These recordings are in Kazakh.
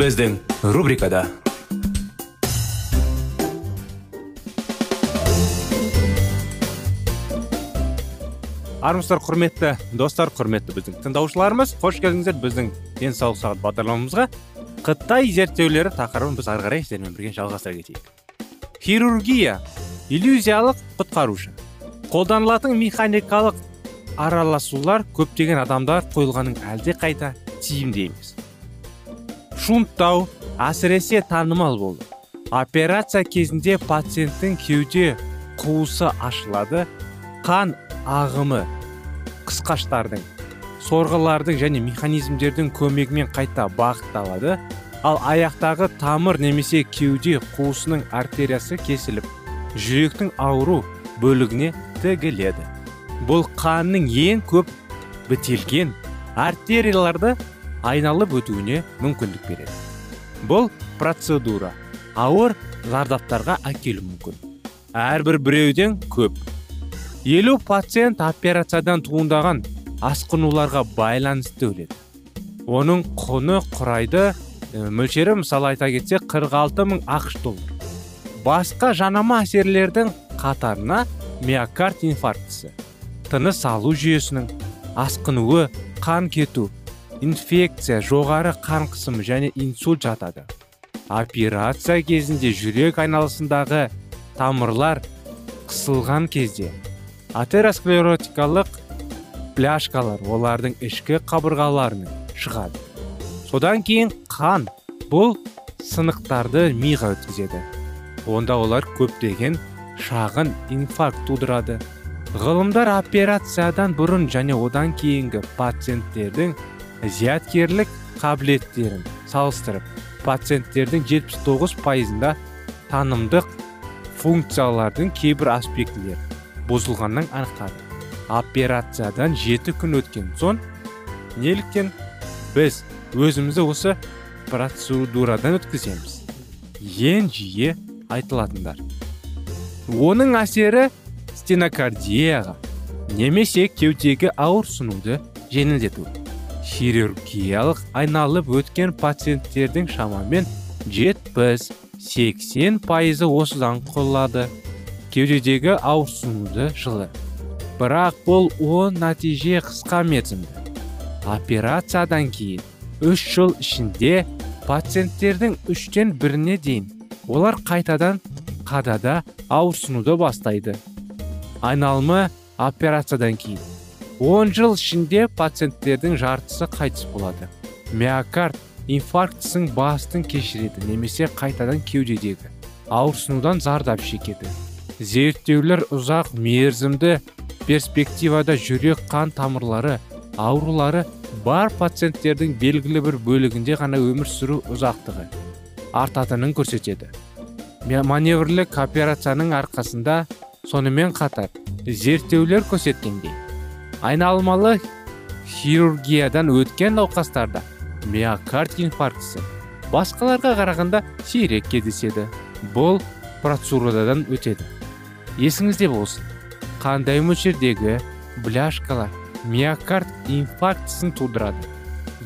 Біздің рубрикада армысыздар құрметті достар құрметті біздің тыңдаушыларымыз қош келдіңіздер біздің денсаулық сағат бағдарламамызға. Қытай зерттеулері тақырыбын біз ары қарай сіздермен бірге жалғастыра кетейік. Хирургия иллюзиялық құтқарушы. Қолданылатын механикалық араласулар көптеген адамдар қойылғанның әлде қайта тиімді емес. Шунттау әсіресе танымал болды. Операция кезінде пациенттің кеуде қуысы ашылады қан ағымы қысқаштардың сорғылардың және механизмдердің көмегімен қайта бағытталады. Ал аяқтағы тамыр немесе кеуде қуысының артериясы кесіліп жүректің ауру бөлігіне тігіледі. Бұл қанның ең көп бітелген артерияларды айналып өтуіне мүмкіндік береді. Бұл процедура. Ауыр зардаптарға әкелуі мүмкін. Әрбір біреуден көп. Елу пациент операциядан туындаған асқынуларға байланысты өледі. Оның құны құрайды мөлшері мысалы айта кетсек 46 мың ақш доллар. Басқа жанама әсерлердің қатарына миокард инфарктісі тыныс алу жүйесінің асқынуы қан кету инфекция жоғары қан қысымы және инсульт жатады. Операция кезінде жүрек айналысындағы тамырлар қысылған кезде атеросклеротикалық пляшкалар олардың ішкі қабырғаларымен шығады. Содан кейін қан бұл сынықтарды миға өткізеді. Онда олар көптеген шағын инфаркт тудырады. Ғылымдар операциядан бұрын және одан кейінгі пациенттердің зияткерлік қабілеттерін салыстырып пациенттердің 79 пайызында танымдық функциялардың кейбір аспектілері бұзылғанын анықтады. Операциядан жеті күн өткен соң неліктен біз өзімізді осы процедурадан өткіземіз? Ең жиі айтылатындар. Оның әсері стенокардияға немесе кеудегі ауырсынуды жеңілдету. Хирургиялық айналып өткен пациенттердің шамамен 70-80 пайызы осыдан құлады кеудедегі ауырсынуды жылы. Бірақ бұл оң нәтиже қысқа мерзімді. Операциядан кейін үш жыл ішінде пациенттердің үштен біріне дейін олар қайтадан қадада ауырсынуды бастайды. Айналымы операциядан кейін 10 жыл ішінде пациенттердің жартысы қайтыс болады. Миокард инфарктісін бастың кешіреді немесе қайтадан кеудедегі ауырсынудан зардап шекеді. Зерттеулер ұзақ мерзімді перспективада жүрек қан тамырлары аурулары бар пациенттердің белгілі бір бөлігінде ғана өмір сүру ұзақтығы артатынын көрсетеді. Маневрлік операцияның арқасында сонымен қатар зерттеулер көрсеткендей айналмалы хирургиядан өткен науқастарда миокард инфарктісі. Басқаларға қарағанда сирек кездеседі. Бұл процедурадан өтеді. Есіңізде болсын. Қандай мөлшердегі бляшкалар миокард инфарктісін тудырады?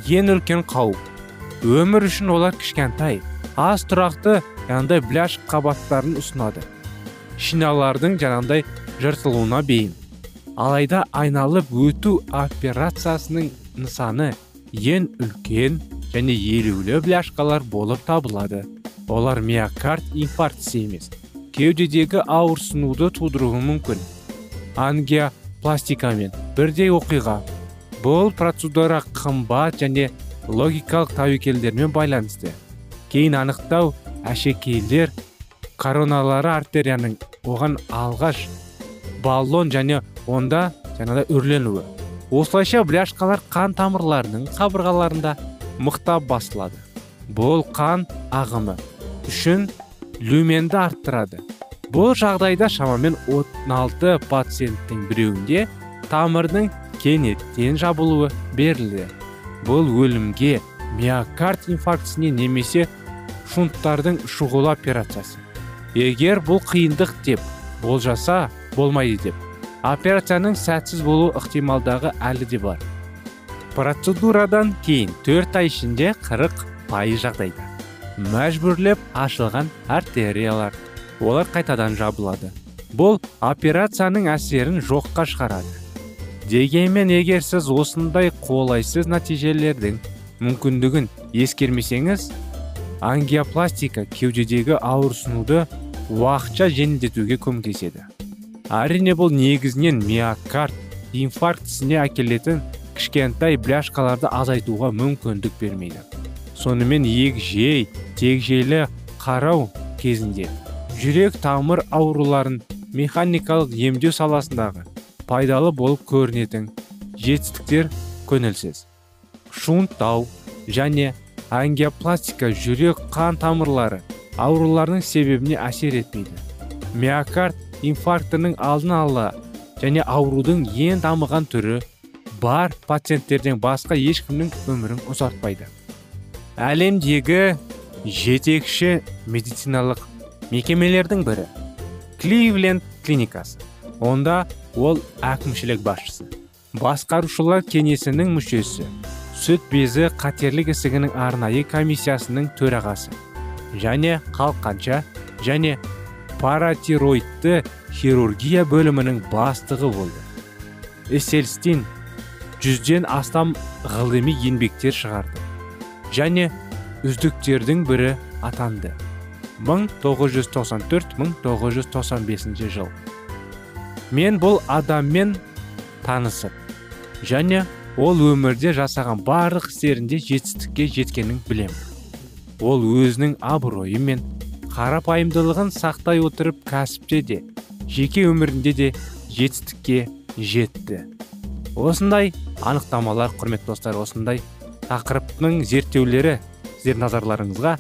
Ең үлкен қауіп. Өмір үшін олар кішкентай аз тұрақты жаңағыдай бляш қабаттарын ұсынады. Шиналардың жаңағыдай жыртылуына бейім. Алайда айналып өту операциясының нысаны ең үлкен және елеулі бляшкалар болып табылады. Олар миокард инфарктісі емес кеудедегі ауырсынуды тудыруы мүмкін. Ангиопластикамен бірдей оқиға. Бұл процедура қымбат және логикалық тәуекелдермен байланысты. Кейін анықтау әшекейлер короналары артерияның оған алғаш баллон және онда жаңағыдай үрленуі. Осылайша бляшкалар қан тамырларының қабырғаларында мықтап басылады. Бұл қан ағымы үшін люменді арттырады. Бұл жағдайда шамамен 16 пациенттің біреуінде тамырдың кенеттен жабылуы берілді бұл өлімге миокард инфарктісіне немесе шунттардың шұғыл операциясы. Егер бұл қиындық деп болжаса болмайды деп операцияның сәтсіз болу ықтималдағы әлі де бар. Процедурадан кейін төрт ай ішінде 40 пайыз жағдайда. Мәжбүрлеп ашылған артериялар. Олар қайтадан жабылады. Бұл операцияның әсерін жоққа шығарады. Дегенмен егер сіз осындай қолайсыз нәтижелердің мүмкіндігін ескермесеңіз ангиопластика кеудедегі ауырсынуды уақытша жеңілдетуге көмектеседі. Әрине бұл негізінен миокард инфарктісіне әкелетін кішкентай бляшкаларды азайтуға мүмкіндік бермейді. Сонымен егжей тегжейлі қарау кезінде жүрек тамыр ауруларын механикалық емдеу саласындағы пайдалы болып көрінетін жетістіктер көңілсіз. Шунттау және ангиопластика жүрек қан тамырлары ауруларының себебіне әсер етпейді. Миокард инфарктінің алдын ала және аурудың ең дамыған түрі бар пациенттерден басқа ешкімнің өмірін ұзартпайды. Әлемдегі жетекші медициналық мекемелердің бірі кливленд клиникасы онда ол әкімшілік басшысы. Басқарушылар кеңесінің мүшесі сүт безі қатерлік ісігінің арнайы комиссиясының төрағасы және қалқанша және паратироидты хирургия бөлімінің бастығы болды. Эссельстин жүзден астам ғылыми еңбектер шығарды және үздіктердің бірі атанды. 1994-1995 жыл. Мен бұл адаммен танысып және ол өмірде жасаған барлық істерінде жетістікке жеткенін білем. ол өзінің абыройы мен қарапайымдылығын сақтай отырып кәсіпте де жеке өмірінде де жетістікке жетті. Осындай анықтамалар құрметті достар осындай тақырыптың зерттеулері сіздердің назарларыңызға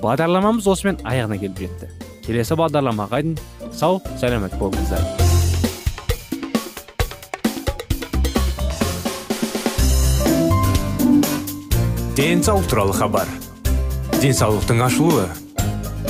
бағдарламамыз осымен аяғына келіп жетті. Келесі бағдарламаға дейін сау сәлемет болыңыздар. Денсаулық туралы хабар. Денсаулықтың ашылуы.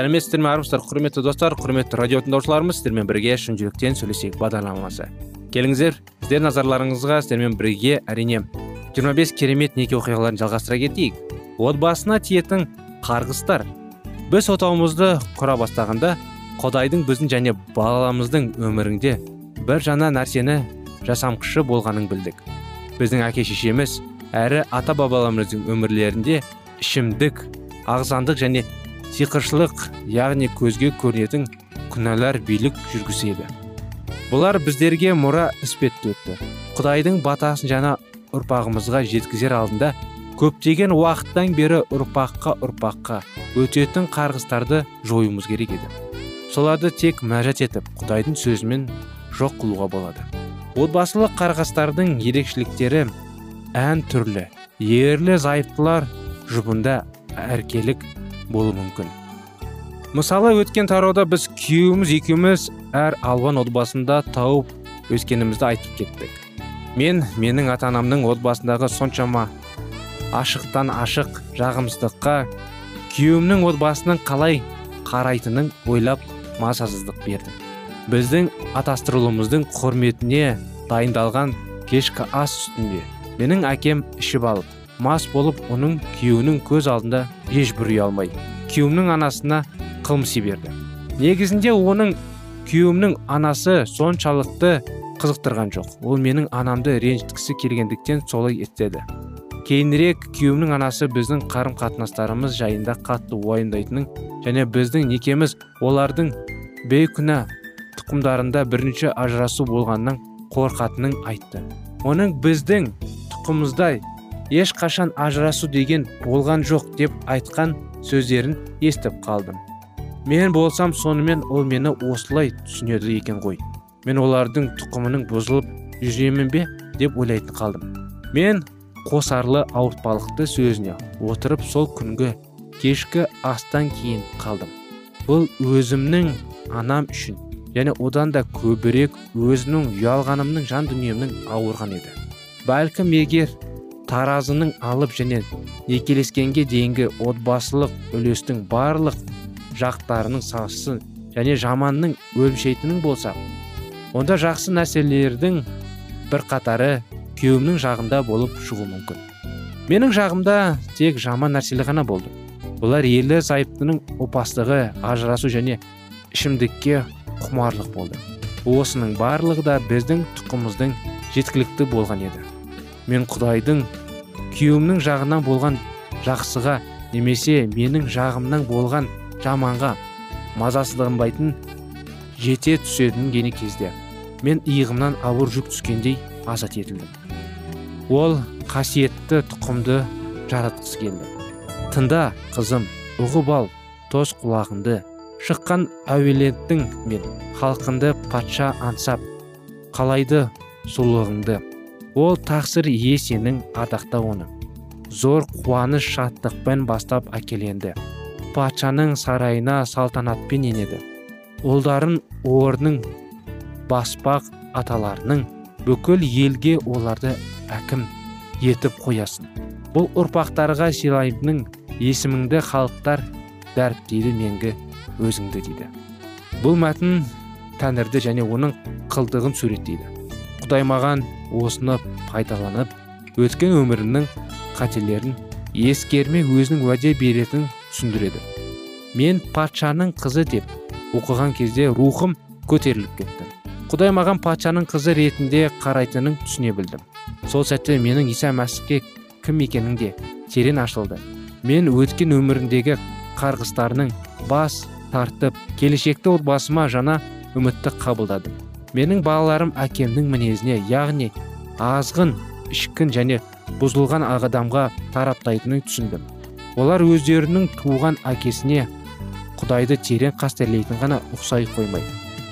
Сәлеметсіздер ме армысыздар құрметті достар құрметті радио тыңдаушыларымыз сіздермен бірге шын жүректен сөйлесейік бағдарламасы келіңіздер сіздер назарларыңызға сіздермен бірге әрине 25 керемет неке оқиғаларын жалғастыра кетейік. Отбасына тиетін қарғыстар. Біз отауымызды құра бастағанда құдайдың біздің және баламыздың өмірінде бір жаңа нәрсені жасамқышы болғанын білдік. Біздің әке шешеміз әрі ата бабаларымыздың өмірлерінде ішімдік ағзандық және сиқыршылық яғни көзге көрінетін күнәлар билік жүргізеді. Бұлар біздерге мұра іспетті өтті. Құдайдың батасын жаңа ұрпағымызға жеткізер алдында көптеген уақыттан бері ұрпаққа ұрпаққа өтетін қарғыстарды жоюымыз керек еді. Соларды тек мәжат етіп құдайдың сөзімен жоқ қылуға болады. Отбасылық қарғыстардың ерекшеліктері ән түрлі ерлі зайыптылар жұбында әркелік болуы мүмкін. Мысалы өткен тарауда біз күйеуіміз екеуміз әр алуан отбасында тауып өскенімізді айтып кеттік. Мен менің ата анамның отбасындағы соншама ашықтан ашық жағымсыздыққа күйеуімнің отбасының қалай қарайтынын ойлап мазасыздық бердім. Біздің атастырылуымыздың құрметіне дайындалған кешкі ас үстінде менің әкем ішіп алып мас болып оның күйеуінің көз алдында ешбір ұя алмай күйеуімнің анасына қылмыси берді негізінде оның күйеуімнің анасы соншалықты қызықтырған жоқ. Ол менің анамды ренжіткісі келгендіктен солай істеді кейінірек күйеуімнің анасы біздің қарым қатынастарымыз жайында қатты уайымдайтынын және біздің некеміз олардың бейкүнә тұқымдарында бірінші ажырасу болғаннан қорқатынын айтты. Оның біздің тұқымыздай ешқашан ажырасу деген болған жоқ деп айтқан сөздерін естіп қалдым. Мен болсам сонымен ол мені осылай түсінеді екен ғой. Мен олардың тұқымының бұзылып жүремін бе деп ойлайтын қалдым. Мен қосарлы ауыртпалықты сөзіне отырып сол күнгі кешкі астан кейін қалдым. Бұл өзімнің анам үшін және одан да көбірек өзімнің ұялғанымның жан дүниемнің ауырған еді. Бәлкім егер таразының алып және некелескенге дейінгі отбасылық үлестің барлық жақтарының сасы және жаманның өлшейтінің болса онда жақсы нәрселердің бір қатары күйеуімнің жағында болып шығуы мүмкін. Менің жағымда тек жаман нәрселер ғана болды. Бұлар ерлі зайыптының опастығы ажырасу және ішімдікке құмарлық болды. Осының барлығы да біздің тұқымыздың жеткілікті болған еді. Мен құдайдың күйеуімнің жағынан болған жақсыға немесе менің жағымнан болған жаманға мазасызданбайтын жете түсетін кені кезде мен иығымнан ауыр жүк түскендей азат етілдім. Ол қасиетті тұқымды жаратқысы келді. Тыңда қызым ұғып ал тос құлағыңды. Шыққан әуелеттің мен халқынды патша аңсап қалайды сұлулығыңды ол тақсыр ие сенің ардақта оны зор қуаныш шаттықпен бастап әкеленді. Патшаның сарайына салтанатпен енеді. Ұлдарын орның баспақ аталарының бүкіл елге оларды әкім етіп қоясын. Бұл ұрпақтарға сыйлайтының есіміңді халықтар дәріптейді менгі өзіңді дейді. Бұл мәтін тәңірді және оның қылдығын суреттейді. Құдай маған осыны пайдаланып өткен өмірімнің қателерін ескермей өзінің уәде беретінін түсіндіреді. Мен патшаның қызы деп оқыған кезде рухым көтеріліп кетті. Құдай маған патшаның қызы ретінде қарайтынын түсіне білдім. Сол сәтте менің иса мәсіхке кім екенің де терең ашылды. Мен өткен өміріндегі қарғыстарының бас тартып келешекті отбасыма жаңа үмітті қабылдадым. Менің балаларым әкемнің мінезіне яғни азғын ішкін және бұзылған адамға тараптайтынын түсіндім. Олар өздерінің туған әкесіне құдайды терең қастерлейтін ғана ұқсай қоймай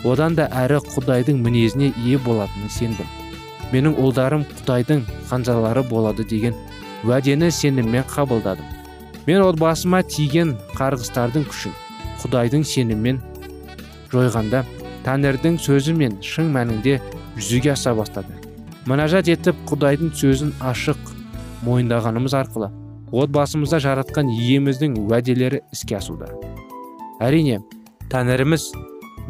одан да әрі құдайдың мінезіне ие болатынын сендім. Менің ұлдарым құдайдың қанжалары болады деген уәдені сеніммен қабылдадым. Мен отбасыма тиген қарғыстардың күшін құдайдың сеніммен жойғанда тәңірдің сөзі мен шын мәнінде жүзеге аса бастады мінәжат етіп құдайдың сөзін ашық мойындағанымыз арқылы отбасымызда жаратқан иеміздің уәделері іске асуда әрине тәңіріміз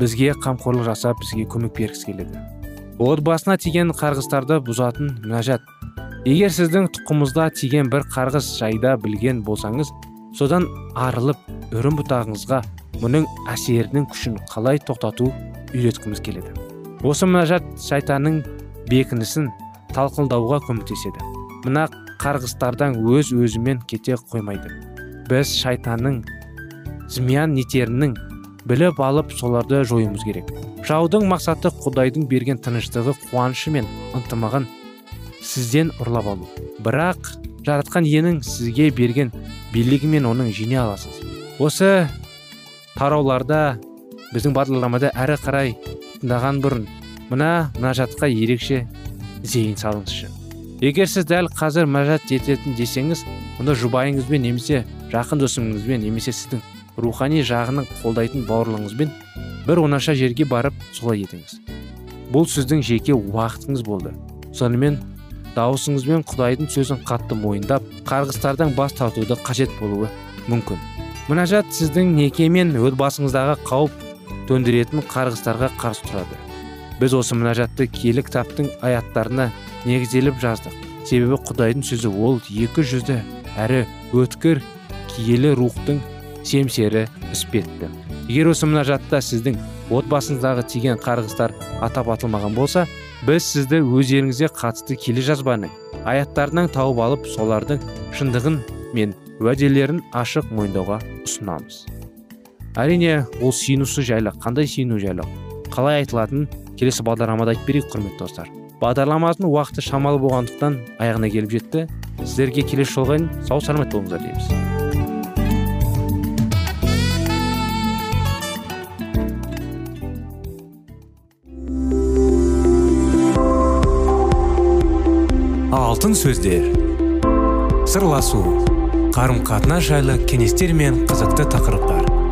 бізге қамқорлық жасап бізге көмек бергісі келеді отбасына тиген қарғыстарды бұзатын мінәжат егер сіздің тұқымыңызда тиген бір қарғыс жайда білген болсаңыз содан арылып үрім бұтағыңызға мұның әсерінің күшін қалай тоқтату үйреткіміз келеді. Осы мінәжат шайтанның бекінісін талқылдауға көмектеседі. Мына қарғыстардан өз өзімен кете қоймайды. Біз шайтанның змиян нетерінің біліп алып соларды жоюымыз керек. Жаудың мақсаты құдайдың берген тыныштығы қуанышы мен ынтымағын сізден ұрлап алу. Бірақ жаратқан иенің сізге берген билігі мен оның жеңе аласыз. Осы тарауларда біздің бағдарламада әрі қарай тыңдаған бұрын мына мұнажатқа ерекше зейін салыңызшы. Егер сіз дәл қазір мұнажат ететін десеңіз онда жұбайыңызбен немесе жақын досыңызбен немесе сіздің рухани жағының қолдайтын бауырларыңызбен бір оңаша жерге барып солай етіңіз. Бұл сіздің жеке уақытыңыз болды. Сонымен дауысыңызбен құдайдың сөзін қатты мойындап қарғыстардан бас тартуды қажет болуы мүмкін. Мұнажат сіздің неке мен отбасыңыздағы қауіп төндіретін қарғыстарға қарсы тұрады. Біз осы мұнажатты киелі кітаптың аяттарына негізделіп жаздық. Себебі құдайдың сөзі ол екі жүзді әрі өткір киелі рухтың семсері іспетті. Егер осы мұнажатта сіздің отбасыңыздағы тиген қарғыстар атап атылмаған болса біз сізді өз еліңізге қатысты келе жазбаның аяттарынан тауып алып солардың шындығын мен уәделерін ашық мойындауға ұсынамыз. Әрине ол сүйінісі жайлы қандай сүйіну жайлы? Қалай айтылатынын келесі бағдарламада айтып берейік құрметті достар. Бағдарламамыздың уақыты шамалы болғандықтан аяғына келіп жетті. Сіздерге келесі жолға дейін сау саламат болыңыздар дейміз. Алтын сөздер. Сырласу. Қарым қатынас жайлы кеңестер мен қызықты тақырыптар.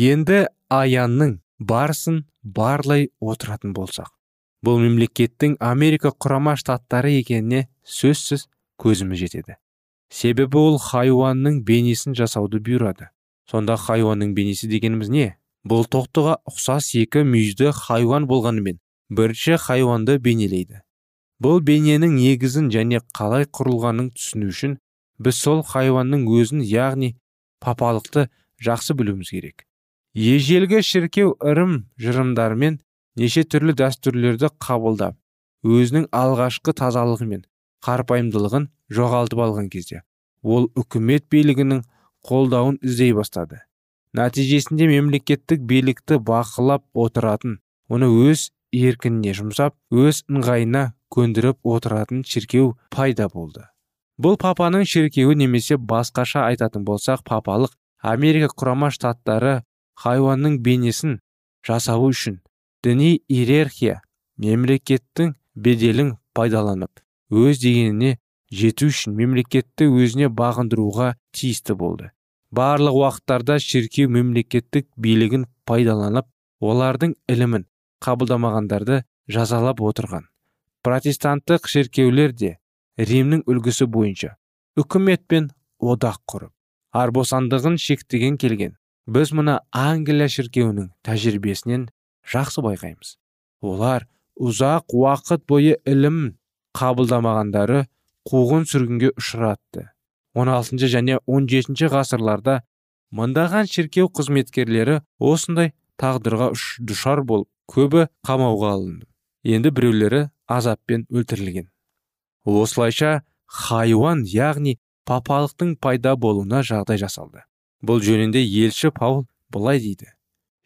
Енді аянның барысын барлай отыратын болсақ бұл мемлекеттің америка құрама штаттары екеніне сөзсіз көзіміз жетеді. Себебі ол хайуанның бейнесін жасауды бұйырады. Сонда хайуанның бейнесі дегеніміз не? Бұл тоқтыға ұқсас екі мүйізді хайуан болғанымен бірінші хайуанды бейнелейді. Бұл бейненің негізін және қалай құрылғанын түсіну үшін біз сол хайуанның өзін яғни папалықты жақсы білуіміз керек. Ежелгі шіркеу ырым жырымдарымен неше түрлі дәстүрлерді қабылдап өзінің алғашқы тазалығы мен қарапайымдылығын жоғалтып алған кезде ол үкімет билігінің қолдауын іздей бастады. Нәтижесінде мемлекеттік билікті бақылап отыратын оны өз еркініне жұмсап өз ыңғайына көндіріп отыратын шіркеу пайда болды. Бұл папаның шіркеуі немесе басқаша айтатын болсақ папалық америка құрама штаттары хайуанның бейнесін жасау үшін діни иерархия мемлекеттің беделін пайдаланып өз дегеніне жету үшін мемлекетті өзіне бағындыруға тиісті болды. Барлық уақыттарда шіркеу мемлекеттік билігін пайдаланып олардың ілімін қабылдамағандарды жазалап отырған. Протестанттық шіркеулер де римнің үлгісі бойынша үкіметпен одақ құрып арбосандығын шектеген келген. Біз мұны англия шіркеуінің тәжірибесінен жақсы байқаймыз. Олар ұзақ уақыт бойы ілім қабылдамағандары қуғын сүргінге ұшыратты. 16 және 17 ғасырларда мыңдаған шіркеу қызметкерлері осындай тағдырға душар болып көбі қамауға алынды. Енді біреулері азаппен өлтірілген. Осылайша хайуан яғни папалықтың пайда болуына жағдай жасалды. Бұл жөнінде елші паул былай дейді.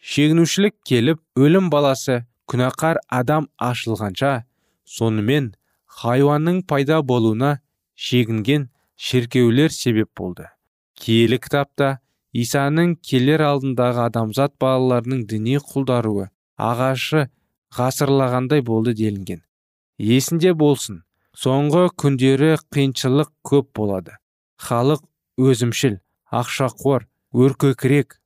Шегінушілік келіп өлім баласы күнәқар адам ашылғанша сонымен хайуанның пайда болуына шегінген шеркеулер себеп болды. Киелі кітапта исаның келер алдындағы адамзат балаларының діни құлдаруы ағашы ғасырлағандай болды делінген. Есінде болсын соңғы күндері қиыншылық көп болады. Халық өзімшіл ақшақор өркөкірек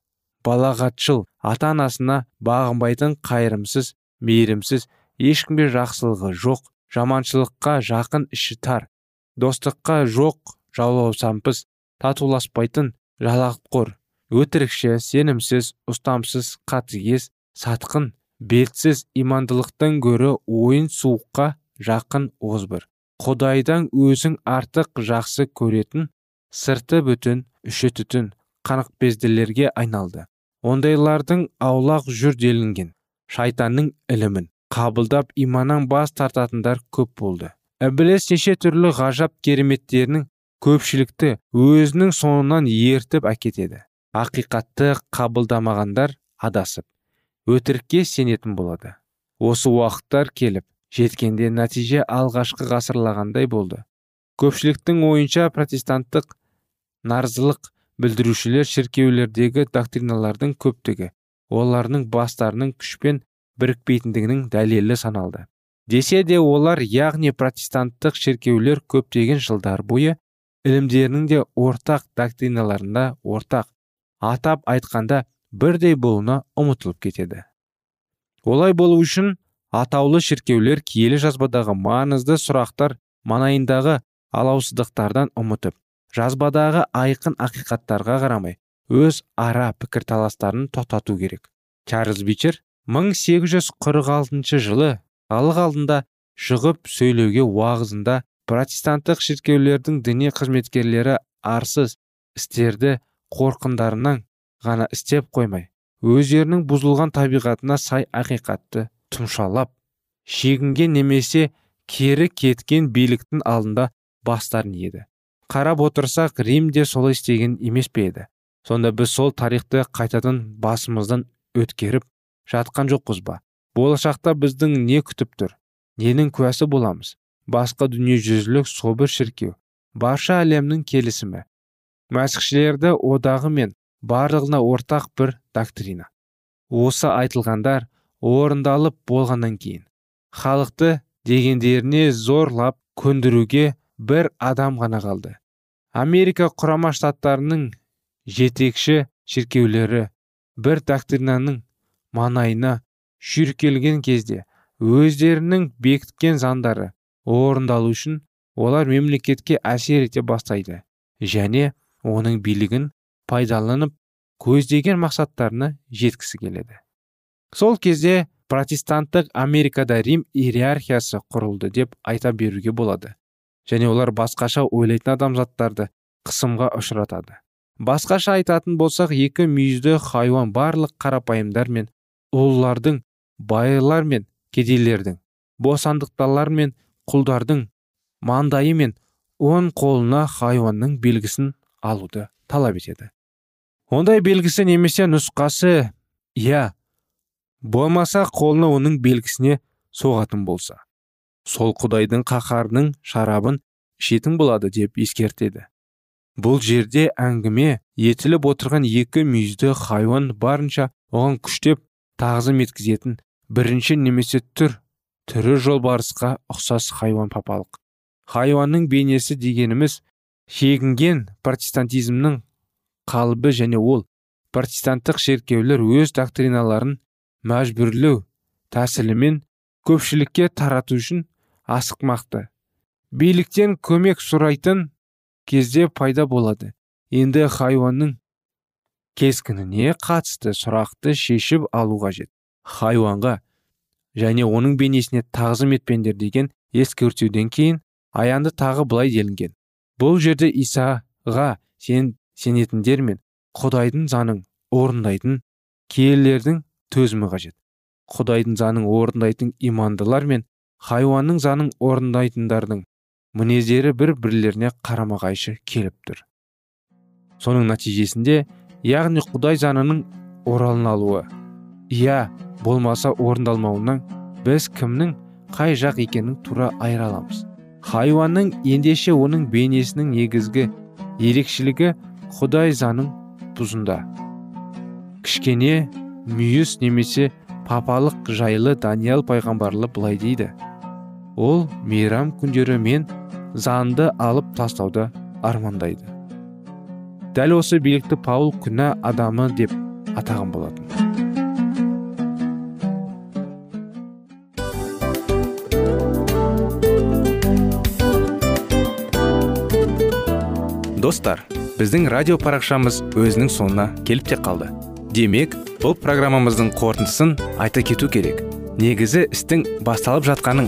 балағатшыл ата анасына бағынбайтын қайырымсыз мейірімсіз ешкімге жақсылығы жоқ жаманшылыққа жақын іші тар достыққа жоқ жаулаусампыз татуласпайтын жалаққор өтірікші сенімсіз ұстамсыз қатыгез сатқын бетсіз имандылықтан гөрі ойын суыққа жақын озбыр. Құдайдан өзің артық жақсы көретін сырты бүтін үші түтін қанықбезділерге айналды. Ондайлардың аулақ жүр делінген. Шайтанның ілімін қабылдап иманнан бас тартатындар көп болды. Ібіліс неше түрлі ғажап кереметтерінің көпшілікті өзінің соңынан ертіп әкетеді. Ақиқатты қабылдамағандар адасып өтірікке сенетін болады. Осы уақыттар келіп жеткенде нәтиже алғашқы ғасырлағандай болды. Көпшіліктің ойынша протестанттық нарзылық білдірушілер шіркеулердегі доктриналардың көптігі оларының бастарының күшпен бірікпейтіндігінің дәлелі саналды. Десе де олар яғни протестанттық шіркеулер көптеген жылдар бойы ілімдерінің де ортақ доктриналарында ортақ атап айтқанда бірдей болуына ұмытылып кетеді. Олай болу үшін атаулы шіркеулер киелі жазбадағы маңызды сұрақтар манайындағы алаусыздықтардан ұмытып жазбадағы айқын ақиқаттарға қарамай өз ара пікірталастарын тоқтату керек. Чарльз бичер 1846 жылы халық алдында шығып сөйлеуге уағызында протестанттық шіркеулердің діни қызметкерлері арсыз істерді қорқындарынан ғана істеп қоймай өздерінің бұзылған табиғатына сай ақиқатты тұмшалап шегінген немесе кері кеткен биліктің алдында бастарын еді. Қарап отырсақ рим де солай істеген емес пе еді? Сонда біз сол тарихты қайтадан басымыздан өткеріп жатқан жоқпыз ба? Болашақта біздің не күтіп тұр? Ненің куәсі боламыз? Басқа дүниежүзілік собыр шіркеу барша әлемнің келісімі мәсіхшілерді одағы мен барлығына ортақ бір доктрина. Осы айтылғандар орындалып болғаннан кейін халықты дегендеріне зорлап көндіруге бір адам ғана қалды. Америка құрама штаттарының жетекші шіркеулері бір доктринаның манайына шүйіркелген кезде өздерінің бекіткен заңдары орындалу үшін олар мемлекетке әсер ете бастайды және оның билігін пайдаланып көздеген мақсаттарына жеткісі келеді. Сол кезде протестанттық америкада рим иерархиясы құрылды деп айта беруге болады. Және олар басқаша ойлайтын адамзаттарды қысымға ұшыратады. Басқаша айтатын болсақ екі мүйізді хайуан барлық қарапайымдар мен ұлылардың байлар мен кедейлердің босандықталар мен құлдардың маңдайы мен он қолына хайуанның белгісін алуды талап етеді. Ондай белгісі немесе нұсқасы иә болмаса қолына оның белгісіне соғатын болса. Сол құдайдың қаһарының шарабын ішетін болады деп ескертеді. Бұл жерде әңгіме етіліп отырған екі мүйізді хайуан барынша оған күштеп тағзым еткізетін бірінші немесе түр түрі жолбарысқа ұқсас хайуан папалық. Хайуанның бейнесі дегеніміз шегінген протестантизмнің қалыбы және ол протестанттық шеркеулер өз доктриналарын мәжбүрлеу тәсілімен көпшілікке тарату үшін асықмақты биліктен көмек сұрайтын кезде пайда болады. Енді хайуанның кескініне қатысты сұрақты шешіп алу қажет. Хайуанға және оның бейнесіне тағзым етпеңдер деген ескертуден кейін аянды тағы былай делінген. Бұл жерде исаға сен сенетіндер мен құдайдың заңын орындайтын киелердің төзімі қажет. Құдайдың заңын орындайтын имандылар мен хайуанның заңын орындайтындардың мінездері бір бірлеріне қарама қайшы келіп тұр. Соның нәтижесінде яғни құдай заңының оралын алуы иә болмаса орындалмауынан біз кімнің қай жақ екенін тура айыра аламыз хайуанның ендеше оның бейнесінің негізгі ерекшелігі құдай заңын тұзында. Кішкене мүйіз немесе папалық жайлы даниял пайғамбарлы былай дейді. Ол мейрам күндері мен заңды алып тастауды армандайды. Дәл осы билікті паул күнә адамы деп атаған болатын. Достар біздің радио парақшамыз өзінің соңына келіп те қалды. Демек бұл программамыздың қорытындысын айта кету керек. Негізі істің басталып жатқаның